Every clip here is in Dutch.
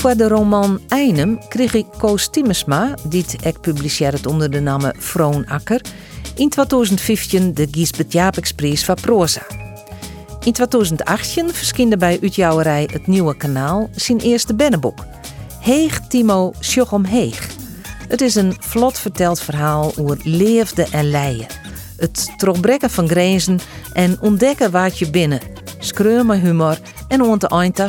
Voor de roman Einem kreeg ik Koos Timmersma, die ik publiceerde onder de naam Vroonakker, in 2015 de Giesbert Japeksprijs van proza. In 2018 verscheen bij Uitjouwerij Het Nieuwe Kanaal zijn eerste bennenboek. Heeg Timo Sjogom Heeg. Het is een vlot verteld verhaal over leefde en leien. Het terugbrengen van grenzen en ontdekken wat je binnen. Screur met humor en ont de eindta.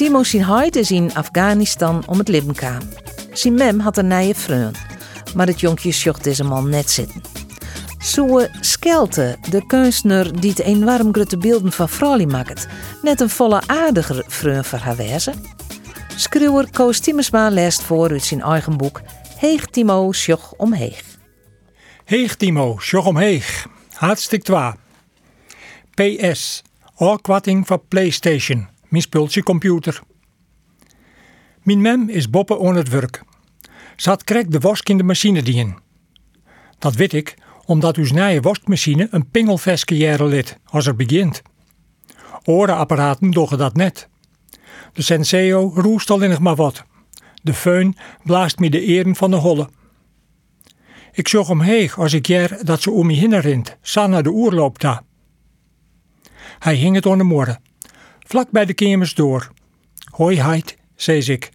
Timo zijn is in Afghanistan om het leven kwam. Zijn mem had een nije vreun, maar het jonkje zocht deze man net zitten. Zoe Skelte, de kunstenaar die het enorm grote beelden van Frali maakt, net een volle aardiger vreun voor haar wezen. Schreeuwer Koos Timmersma leest voor uit zijn eigen boek Heeg Timo Sjoch omheeg. Heeg Timo, sjoch omheeg. Hartstikke twa. PS. Oorkwatting van PlayStation. Mijn spultje computer. Mijn mem is boppen on het werk. Zat krek de wask in de machine dien. Dat weet ik, omdat uw nieuwe waskmachine een pingelveske jaren lid, als er begint. Orenapparaten doggen dat net. De Senseo roest al nog maar wat. De feun blaast me de eren van de holle. Ik zag omheeg als ik jer dat ze om me heen naar de oer loopt daar. Hij hing het on de morgen, vlak bij de kamers door. Hoi heid, zei ik.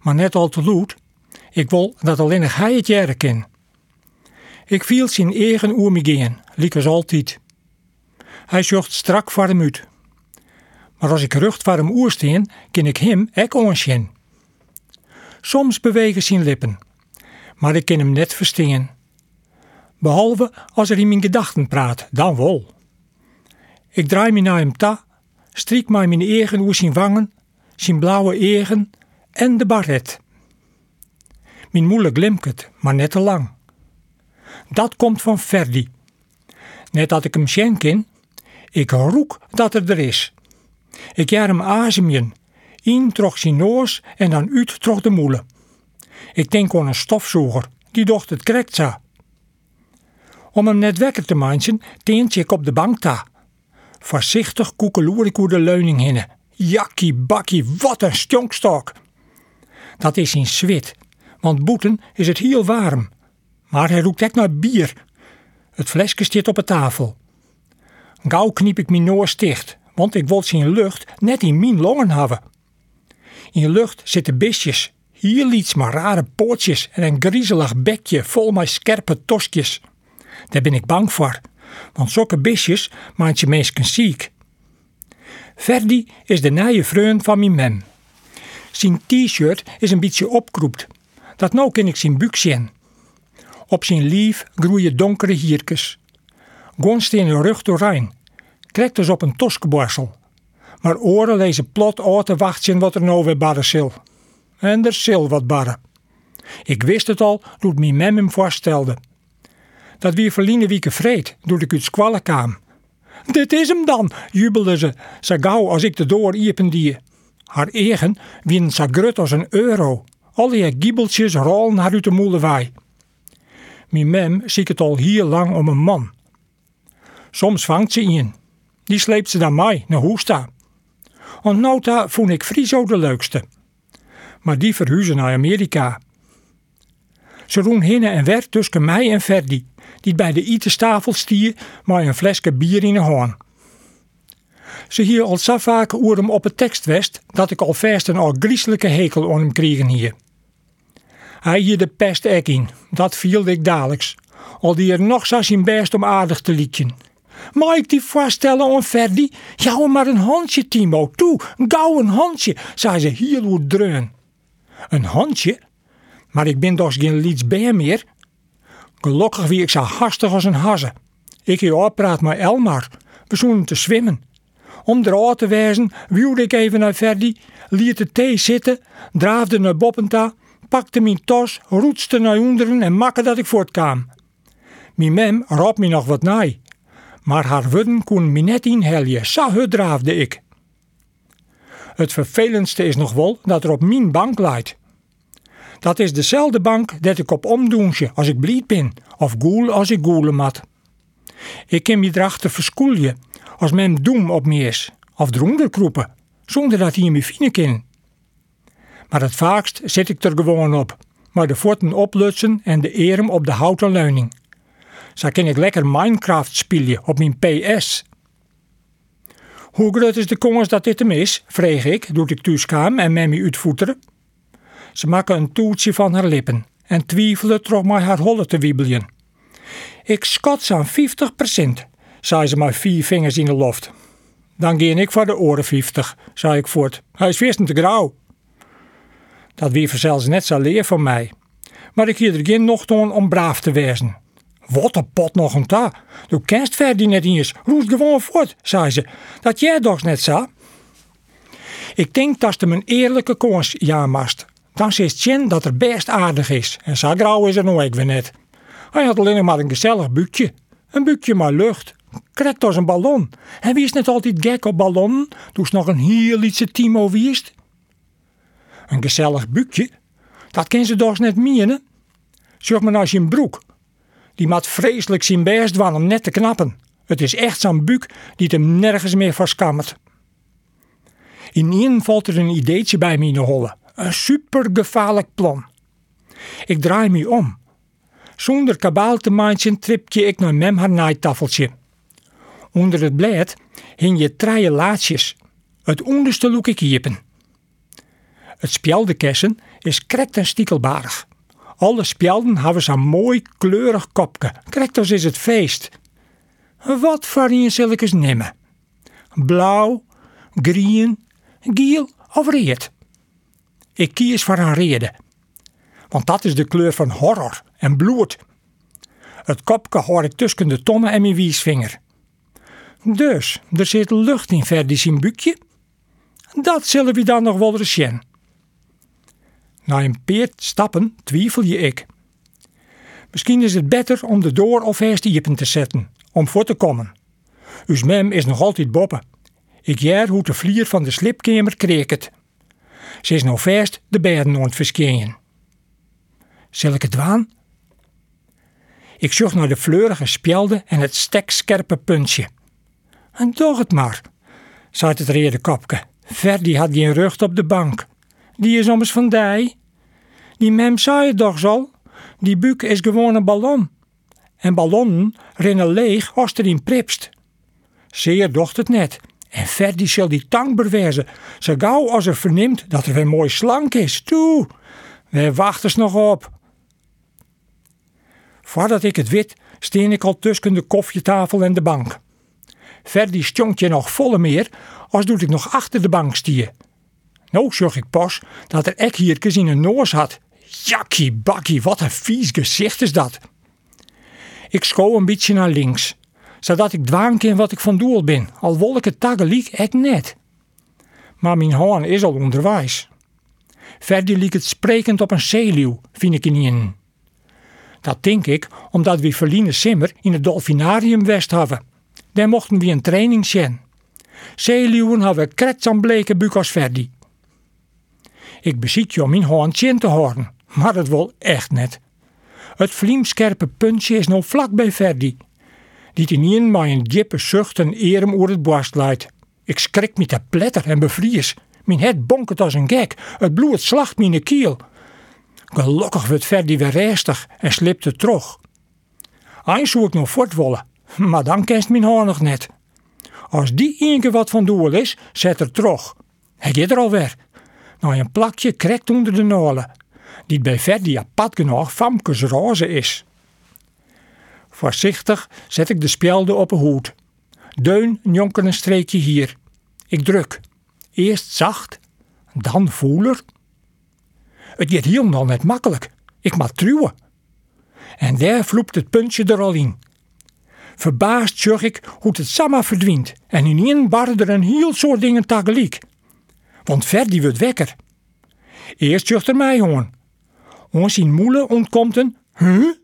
Maar net al te loed. Ik wil dat alleen hij het jaren ken. Ik viel zijn eigen oer me liek als altijd. Hij zocht strak voor hem uit. Maar als ik rucht voor hem oer steen, ken ik hem ek onsjen. Soms bewegen zijn lippen, maar ik kan hem net verstaan. Behalve als er in mijn gedachten praat, dan wel. Ik draai me naar hem ta, strik mij mijn eigen oer wangen, zijn blauwe eigen en de baret. Mijn moeder glimt het, maar net te lang. Dat komt van Ferdi. Net dat ik hem zien ken, ik roek dat er er is. Ik jaar hem azemjen, in trok zijn noos en dan uit trok de moele. Ik denk aan een stofzoeger, die docht het za. Om hem net wekker te maken, teentje ik op de bank ta. Voorzichtig koekeloer ik oer de leuning hinnen. Jakkie bakkie, wat een stjonkstok. Dat is in zwit, want boeten is het heel warm. Maar hij roekt echt naar bier. Het flesje zit op de tafel. Gauw kniep ik mijn noor dicht, want ik wil zien lucht net in mijn longen hebben. In lucht zitten bisjes, hier iets maar rare pootjes en een griezelig bekje vol met scherpe toskjes. Daar ben ik bang voor, want zulke bisjes maakt je mensen ziek. Ferdi is de nieuwe vriend van mijn mem. Zijn t-shirt is een beetje opkroept. Dat nou ken ik zijn buik. Op zijn lief groeien donkere hierkes. Gonst in de rug doorheen. Krijgt dus op een toskeborsel. Maar oren lezen plot uit te wachten wat er nou weer barren zil. En er zil wat barren. Ik wist het al toen mijn mem hem voorstelde. Dat wie verliezen wieke vreed, doet ik uit squallen kwam. Dit is hem dan, jubelde ze, zo gauw als ik de door iepen die. Haar eigen wien zo grut als een euro. Al die giebeltjes rollen haar uit de moelewaai. Mijn mem ziet het al heel lang om een man. Soms vangt ze in. Die sleept ze dan mij naar Hoesta. Want nota vond ik Friso de leukste. Maar die verhuizen naar Amerika. Ze doen heen en weer tussen mij en Ferdi, die bij de etenstafel stier met een flesje bier in de hoorn. Ze hier al zo vaak oer hem op het tekst west, dat ik al vast een al griezelijke hekel aan hem kregen hier. Hij hier de pest ek in, dat viel ik dadelijks. Al die er nog zo zijn best om aardig te liedjen. Mag ik die voorstellen aan Ferdi? Jou maar een handje, Timo, toe, gauw een handje, zei ze heel goed dreun. Een handje? Maar ik ben toch geen lietsbeer meer? Gelukkig wie ik zo hastig als een haze. Ik hier praat met Elmar. We zoenen te zwemmen. Om eruit te wijzen, wielde ik even naar Ferdi, liet de thee zitten, draafde naar Boppenta, pakte mijn tas, roetste naar onderen en makke dat ik voortkwam. Mijn mem roep me nog wat naai, maar haar woorden kon me net inheljen, zo draafde ik. Het vervelendste is nog wel dat er op mijn bank leidt. Dat is dezelfde bank dat ik op omdoensje als ik blied ben, of goel als ik goelen mat. Ik kan me erachter verskoelje als men doem op me is, of dronder kroepen, zonder dat hij me vinden kan. Maar het vaakst zit ik er gewoon op, maar de voeten oplutsen en de erem op de houten leuning. Zo kan ik lekker Minecraft spelen op mijn PS. Hoe groot is de kans dat dit hem is? vreeg ik, doet ik thuis en met me uitvoeteren. Ze maken een toetje van haar lippen en twijfelen toch maar haar holle te wiebelen. Ik schat ze aan 50% zei ze met vier vingers in de loft. Dan ging ik voor de oren 50, zei ik voort. Hij is vast te grauw. Dat wie zelfs net zo leer van mij. Maar ik hier er geen nog doen om braaf te wezen. Wat een pot nog een ta. Du kent verder net eens. Roes gewoon voort, zei ze. Dat jij toch net zo. Ik denk dat ze een eerlijke kans jaarmast. Dan zegt Jen dat er best aardig is. En zo is er nog ik weer net. Hij had alleen maar een gezellig buikje. Een buikje maar lucht. Krekt als een ballon. En wie is net altijd gek op ballonnen? Doe nog een heel ietsje Timo wierst. Een gezellig buikje? Dat ken ze toch net mienen? Zeg maar als je een broek. Die maat vreselijk zijn best doen om net te knappen. Het is echt zo'n buik die hem nergens meer verskammert. In één valt er een ideetje bij me in de holle. Een supergevaarlijk plan. Ik draai me om. Zonder kabaal te maken tripje ik naar mem haar. Onder het blad hing je treie laadjes. Het onderste loek ik hiepen. Het spjeldekessen is krekt en stiekelbarig. Alle spjelden hebben zo'n mooi kleurig kopje. Krekt als is het feest. Wat je zal ik eens nemen? Blauw, groen, geel of reed? Ik kies voor een rede. Want dat is de kleur van horror en bloed. Het kopje hoor ik tussen de tonnen en mijn wiesvinger. Dus, er zit lucht in Verdi zijn buikje. Dat zullen we dan nog wel eens zien. Na een peert stappen twijfel je ik. Misschien is het beter om de door of eerst te zetten, om voor te komen. Us mem is nog altijd boppen. Ik jaar hoe de vlier van de slipkamer kreekt. Ze is nog vast de bedden ont verschenen. Zal ik het waan? Ik zocht naar de fleurige spelden en het stekscherpe puntje. En toch het maar, zei het rede kopke. Verdi had geen rug op de bank. Die is ommers van dij. Die mem zei het toch zo. Die buik is gewoon een ballon. En ballonnen rennen leeg als er in pripst. Zeer docht het net. En Ferdi zal die tang bewijzen. Zo gauw als er verneemt dat er weer mooi slank is. Toe, we wachten nog op. Voordat ik het wit, steen ik al tussen de koffietafel en de bank. Verdi stonk je nog volle meer, als doet ik nog achter de bank stier. Nou zag ik pas dat er ek hier in een noos had. Jakkie bakkie, wat een vies gezicht is dat. Ik schoof een beetje naar links, zodat ik dwaan kan wat ik van doel ben, al wil ik het tegelijk ek net. Maar mijn hoorn is al onderwijs. Verder liep het sprekend op een zeeleeuw, vind ik in. Dat denk ik omdat we Verline Simmer in het Dolfinarium West hebben. Daar mochten we een training zien. Zeeleeuwen hebben kretsam bleke buk als Verdi. Ik beziet je om mijn hoorn te horen, maar dat wil echt net. Het vliemscherpe puntje is nou vlak bij Verdi. Die in een maar een diepe zucht en erem oer het borst leidt. Ik schrik me te pletter en bevries. Mijn het bonkert als een gek. Het bloed slacht mijn kiel. Gelukkig wordt Verdi weer restig en slipt het terug. Eens zou ik nog voortwollen, maar dan kent mijn haar nog net. Als die één wat van doel is, zet er terug. Hij gaat er alweer. Nou een plakje krekt onder de nalen, die bij Verdi apart genoeg famkes roze is. Voorzichtig zet ik de spelde op een hoed. Deun jonker een streekje hier. Ik druk. Eerst zacht, dan voeler. Het gaat helemaal net makkelijk. Ik mag truwen. En daar vloept het puntje er al in. Verbaasd zag ik hoe het samen verdwijnt en in één barre er een heel soort dingen tegelijk. Want Verdi wordt wekker. Eerst zucht er mij hoorn. Ons in moele ontkomt een huh?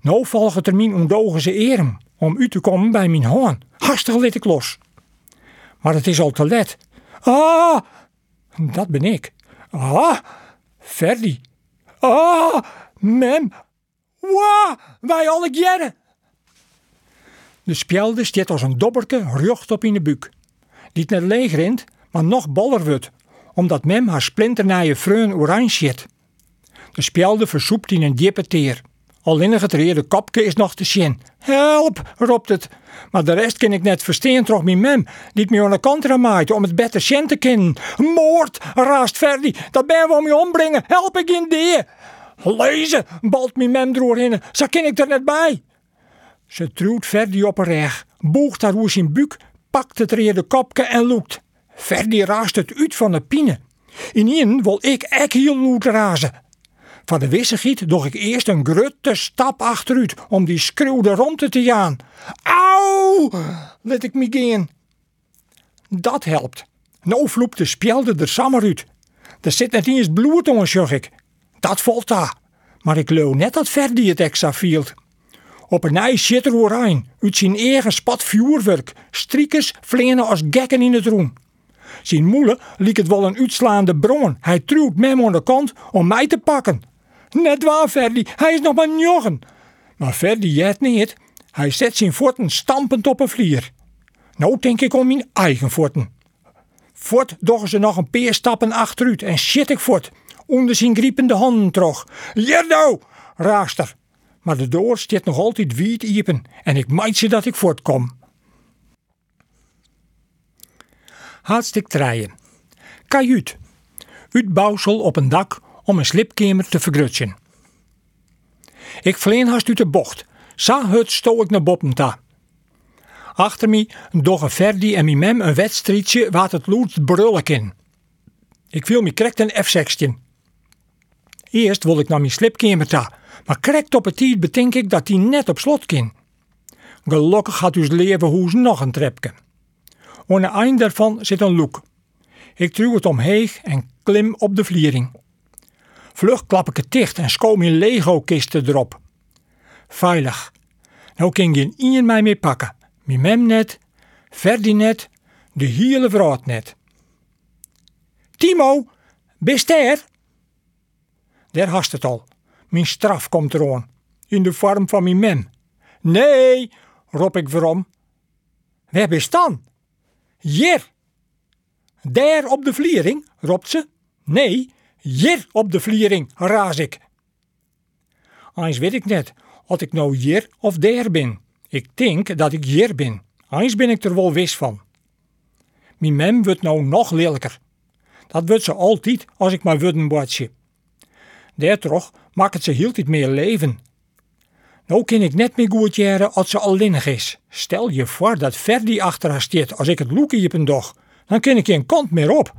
Nou volgt er mijn ze erem om u te komen bij mijn hoorn. Hastig lit ik los. Maar het is al te let. Ah, dat ben ik. Ah, Ferdi. Ah, mem. Wah, wij alle jaren. De spjelde stiet als een dobberke rucht op in de buik. Die net leeg rint, maar nog boller wordt, omdat mem haar splinternaaie vreun oranje zit. De spjelde versoept in een diepe teer. Alleen het reerde kopje is nog te zien. Help, roept het. Maar de rest kan ik net verstaan, toch mijn mem, die me aan de kant maait om het beter zien te kennen. Moord, raast Ferdi, dat ben we om je ombrengen. Help ik in die. Lezen, balt mijn mem doorheen, zo ken ik er net bij. Ze truwt Ferdi op een reg, boegt haar hoes in buik, pakt het reerde kopje en loekt. Ferdi raast het uit van de pine. In wil ik ek heel loet razen. Van de wissegiet doch ik eerst een grutte stap achteruit om die schreeuwde rond te jaan. Auw, let ik me gaan. Dat helpt. Nou vloept de spjelde er samen uit. Er zit net eens bloed om, zeg ik. Dat valt daar. Maar ik leuw net dat Verdi het extra vielt. Op een ijs zit er oranje, uit zijn eigen spat vuurwerk, striekers vleenen als gekken in het roem. Zijn moeder liet het wel een uitslaande bron. Hij truwt mem aan de kant om mij te pakken. Net waar, Ferdi, hij is nog maar njochen. Maar Ferdi jet niet. Hij zet zijn voeten stampend op een vlier. Nou denk ik om mijn eigen voeten. Voort doggen ze nog een paar stappen achteruit en shit ik voort. Onder zijn griepende handen trog. Jerdo, raaster. Maar de door zit nog altijd wiet iepen en ik meid ze dat ik voortkom. Hartstikke treien. Kajuut. Uitbouwsel op een dak om een slipkamer te vergrutsen. Ik vleen haast uit de bocht. Sa hut sto ik naar boven Achter me doggen Ferdi en mijn mem een wedstrijdje wat het loert brullen in. Ik viel me krekt een F-16. Eerst wil ik naar mijn slipkamer ta, maar krekt op het tijd betink ik dat die net op slot kin. Gelukkig had dus leven hoes nog een trepje. Aan het daarvan zit een loek. Ik truw het omheen en klim op de vliering. Vlug klap ik het dicht en schoom mijn Lego-kisten erop. Veilig. Nou kan geen in mij mee pakken. Mijn mem net, Verdi net, de hele vrouw net. Timo, bist er? Daar hast het al. Mijn straf komt eraan. In de vorm van mijn mem. Nee, roep ik verom. Waar bist dan? Hier. Daar op de vliering, roept ze. Nee, hier op de vliering, raas ik. Eens weet ik net, of ik nou hier of daar ben. Ik denk dat ik hier ben. Eens ben ik er wel wist van. Mijn mem wordt nou nog lelijker. Dat wordt ze altijd als ik maar wurden watje. Daartoch maakt het ze heel tijd meer leven. Nou kan ik net meer goed jaren als ze alleenig is. Stel je voor dat Ferdi achter haar stiert als ik het loekje op een dag. Dan kan ik geen kant meer op.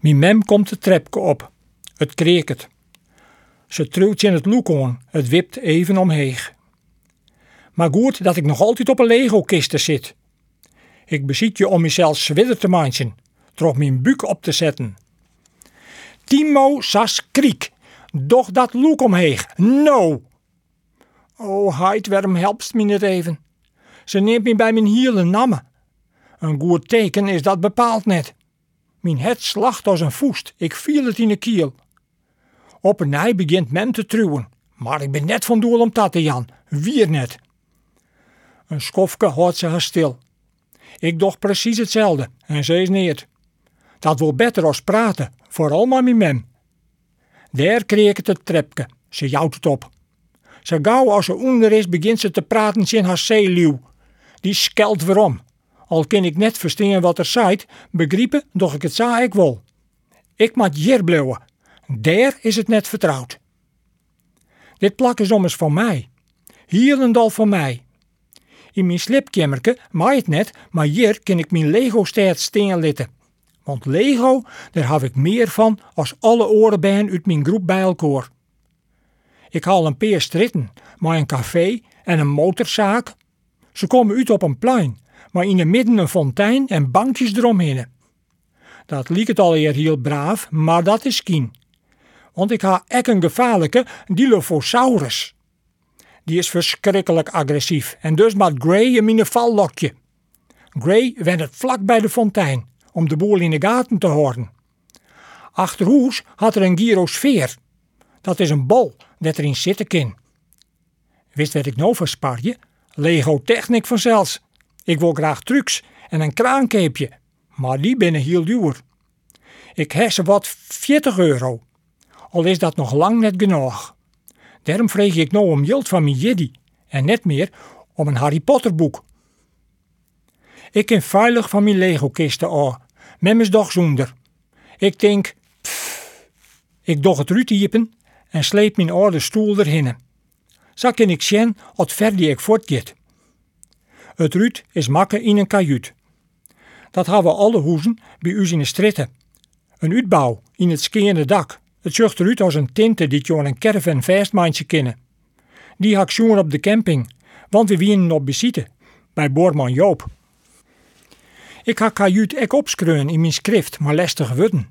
Mijn mem komt de trepke op. Het kreeket. Ze truwt in het loek aan. Het wipt even omheen. Maar goed dat ik nog altijd op een Lego-kisten zit. Ik beziet je om mezelf zwidder te manchen. Trok mijn buik op te zetten. Timo sas kriek. Doch dat loek omheen. No! Oh, waarom helpt me niet even? Ze neemt me bij mijn hielen namen. Een goed teken is dat bepaald net. Mijn het slacht als een voest. Ik viel het in de kiel. Op een nij begint men te truwen. Maar ik ben net van doel om dat te Jan. Wier net. Een skofke houdt ze haar stil. Ik doch precies hetzelfde en ze is niet. Dat wil beter als praten, vooral maar mijn mem. Daar kreeg het het trepke. Ze jouwt het op. Zo gauw als ze onder is, begint ze te praten in haar zeeluw. Die skelt waarom. Al kan ik net verstaan wat er zei, begrijpen, doch ik het zei ik wel. Ik moet hier. Daar is het net vertrouwd. Dit plak is ommers van mij. Hier een dal van mij. In mijn slipkemmerke maai het net, maar hier kan ik mijn Lego-staat steen litten. Want Lego, daar heb ik meer van als alle oren uit mijn groep bij elkaar. Ik haal een paar stritten, maar een café en een motorzaak. Ze komen uit op een plein, maar in het midden een fontein en bankjes eromheen. Dat liep het al eer heel braaf, maar dat is kien. want ik ha ek een gevaarlijke Dilophosaurus. Die is verschrikkelijk agressief en dus maakt Gray in mijn vallokje. Gray went het vlak bij de fontein om de boel in de gaten te houden. Achterhoes had er een gyrosfeer. Dat is een bol dat erin zitten kan. Wist wat ik nou voor sparje? Lego Technic vanzelfs. Ik wil graag trucs en een kraankeepje, maar die binnen heel duur. Ik heb ze wat 40 euro. Al is dat nog lang net genoeg. Daarom vreeg ik nou om geld van mijn jiddy en net meer om een Harry Potter boek. Ik ken veilig van mijn Lego-kisten af, met mijn dag zonder. Ik denk, pff, ik doch het rutiepen en sleep mijn oude stoel erheen. Zo kan ik zien wat ver die ik voortgeet. Het ruut is makke in een kajuut. Dat hebben alle hoezen bij u in de stritten. Een uitbouw in het skeende dak. Het zucht eruit als een tinte die je een caravan vastmindje kennen. Die had ik op de camping, want we wienen op visite bij boorman Joop. Ik ha kajuut ek opskreun in mijn schrift, maar lestig wudden.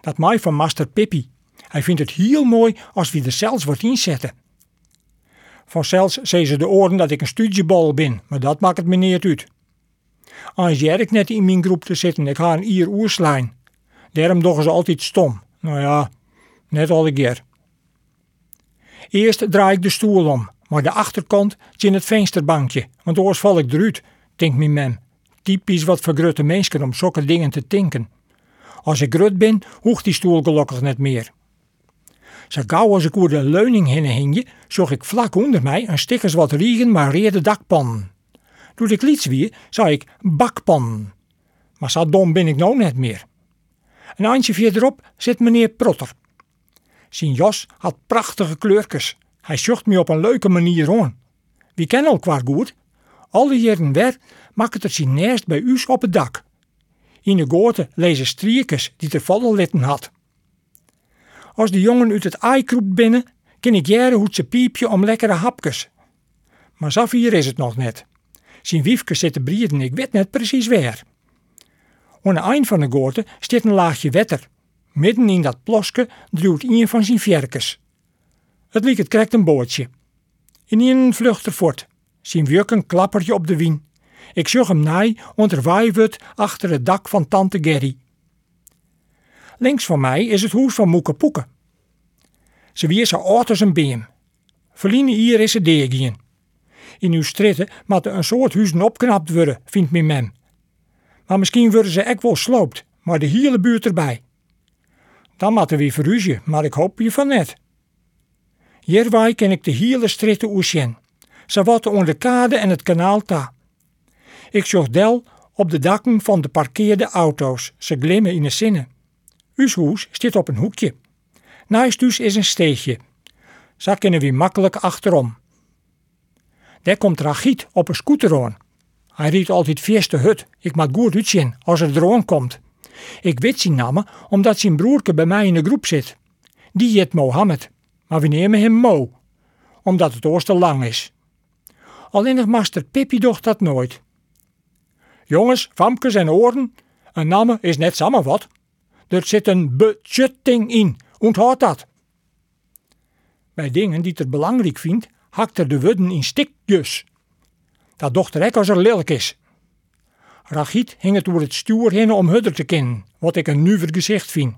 Dat mij van master Pippi. Hij vindt het heel mooi als we er zelfs wat inzetten. Vanzelfs zei ze de oren dat ik een studiebal ben, maar dat maakt het me niet uit. Als ik net in mijn groep te zitten, ik ga een ier oerslijn. Daarom doen ze altijd stom. Nou ja, net al een keer. Eerst draai ik de stoel om, maar de achterkant zit in het vensterbankje, want anders val ik eruit, denkt mijn mem. Typisch wat voor grote mensen om zulke dingen te tinken. Als ik grut ben, hoeft die stoel gelukkig net meer. Zo gauw als ik over de leuning heen hing, zag ik vlak onder mij een stikkers wat riegen maar reerde dakpan. Toen ik liet weer, zei ik bakpan. Maar zo dom ben ik nou net meer. Een handje verderop zit meneer Protter. Zijn jas had prachtige kleurtjes. Hij zocht me op een leuke manier aan. Wie kennen elkaar goed? Alle jaren weer maakt het er zijn bij u op het dak. In de goten lezen striekjes die te vallen litten had. Als de jongen uit het aai binnen, ken ik jaren hoe ze piepje om lekkere hapjes. Maar zo hier is het nog net. Zijn wiefke zitten brieden, ik weet net precies waar. Aan het eind van de goten staat een laagje wetter. Midden in dat ploske duwt een van zijn vjerkes. Het liek het krijgt een bootje. In een vlucht er voort. Zijn een klappertje op de wien. Ik zag hem naai onder achter het dak van tante Gerry. Links van mij is het huis van Moeke Poeke. Ze wie zo oud als een beem. Hier is ze deegien. In uw stritten moeten een soort huizen opknapt worden, vindt mijn mem. Maar misschien worden ze ek wel sloopt, maar de hele buurt erbij. Dan moeten we verhuizen, maar ik hoop je van net. Hierwaai ken ik de hele stritten oesjen. Ze watten onder de kade en het kanaal ta. Ik zag del op de dakken van de parkeerde auto's. Ze glimmen in de zinnen. Uw hoes zit op een hoekje. Naast us is een steegje. Zo kunnen we makkelijk achterom. Daar komt Ragiet op een scooter aan. Hij riet altijd vierste hut. Ik maak goed uitzien als er drone komt. Ik weet zijn namen omdat zijn broerke bij mij in de groep zit. Die heet Mohammed, maar we nemen hem Mo, omdat het oor te lang is. Alleen nog master Pippi docht dat nooit. Jongens, famkes en oren, een namen is net samen wat. Er zit een budgetting in, onthoud dat. Bij dingen die het belangrijk vindt, hakt er de wudden in stikjes. Dat dochter ik als er lelijk is. Rachiet hing het door het stuur heen om hudder te kennen, wat ik een nuver gezicht vind.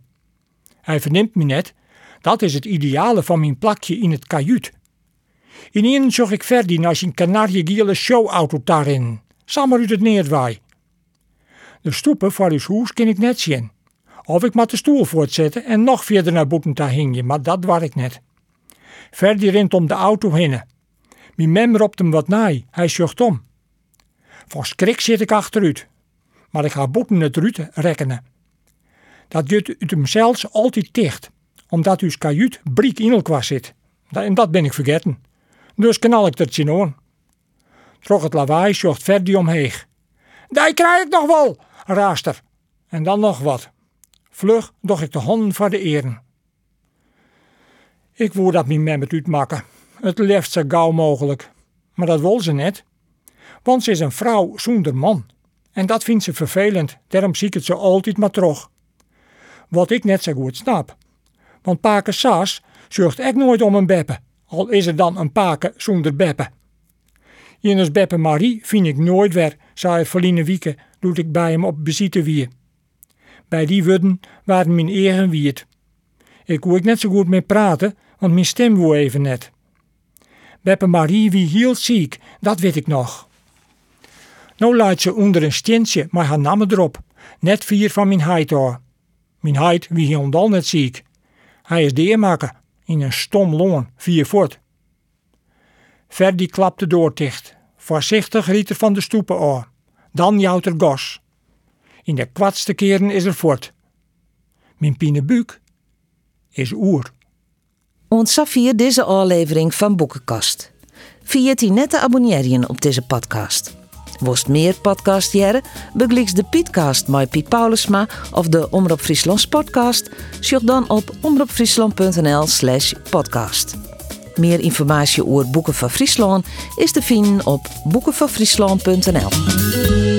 Hij verneemt me net, dat is het ideale van mijn plakje in het kajuut. In zag ik Ferdi naar zijn kanariegiele showauto daarin, samen uit het neerdwaai. De stoepen voor uw huis ken ik net zien. Of ik moet de stoel voortzetten en nog verder naar boeten te hingen, maar dat waar ik net. Ferdi rent om de auto heen. Mijn mem ropt hem wat naai, hij zocht om. Van schrik zit ik achteruit, maar ik ga boeten het ruut rekenen. Dat jut uit hem zelfs altijd dicht, omdat uw kajuut briek elkaar zit. En dat ben ik vergeten. Dus knal ik het aan. Trog het lawaai zocht Ferdi omheen. Die krijg ik nog wel, raaster. En dan nog wat. Vlug doch ik de honden voor de eren. Ik wou dat mijn mem het uitmaken. Het liefst zo gauw mogelijk. Maar dat wil ze net. Want ze is een vrouw zonder man. En dat vindt ze vervelend. Daarom zie ik het zo altijd maar terug. Wat ik net zo goed snap. Want pake Saas zorgt echt nooit om een beppe, al is er dan een pake zonder beppe. Jenes beppe Marie vind ik nooit weer, zei Verline Wieke, doet ik bij hem op visite wie. Bij die wudden waren mijn eigen wierd. Ik kon ik net zo goed mee praten, want mijn stem woe even net. Beppe Marie wie heel ziek, dat weet ik nog. Nou laat ze onder een stintje maar haar namen erop, net vier van mijn heid hoor. Mijn heid wie heel net ziek. Hij is deermaker, in een stom loon, vier voort. Verdi klapte door dicht. Voorzichtig riet er van de stoepen aan. Dan jouwt er gos. In de kwartste keren is er voort. Mijn pinebuuk is oer. Ontzag hier deze aflevering van Boekenkast. Vier die net te abonneren op deze podcast. Wost meer podcast jaren, bekliks de Pietcast met Piet Paulusma of de Omroep Friesland podcast, zoek dan op omroepfriesland.nl slash podcast. Meer informatie over Boeken van Friesland is te vinden op boekenvanfriesland.nl.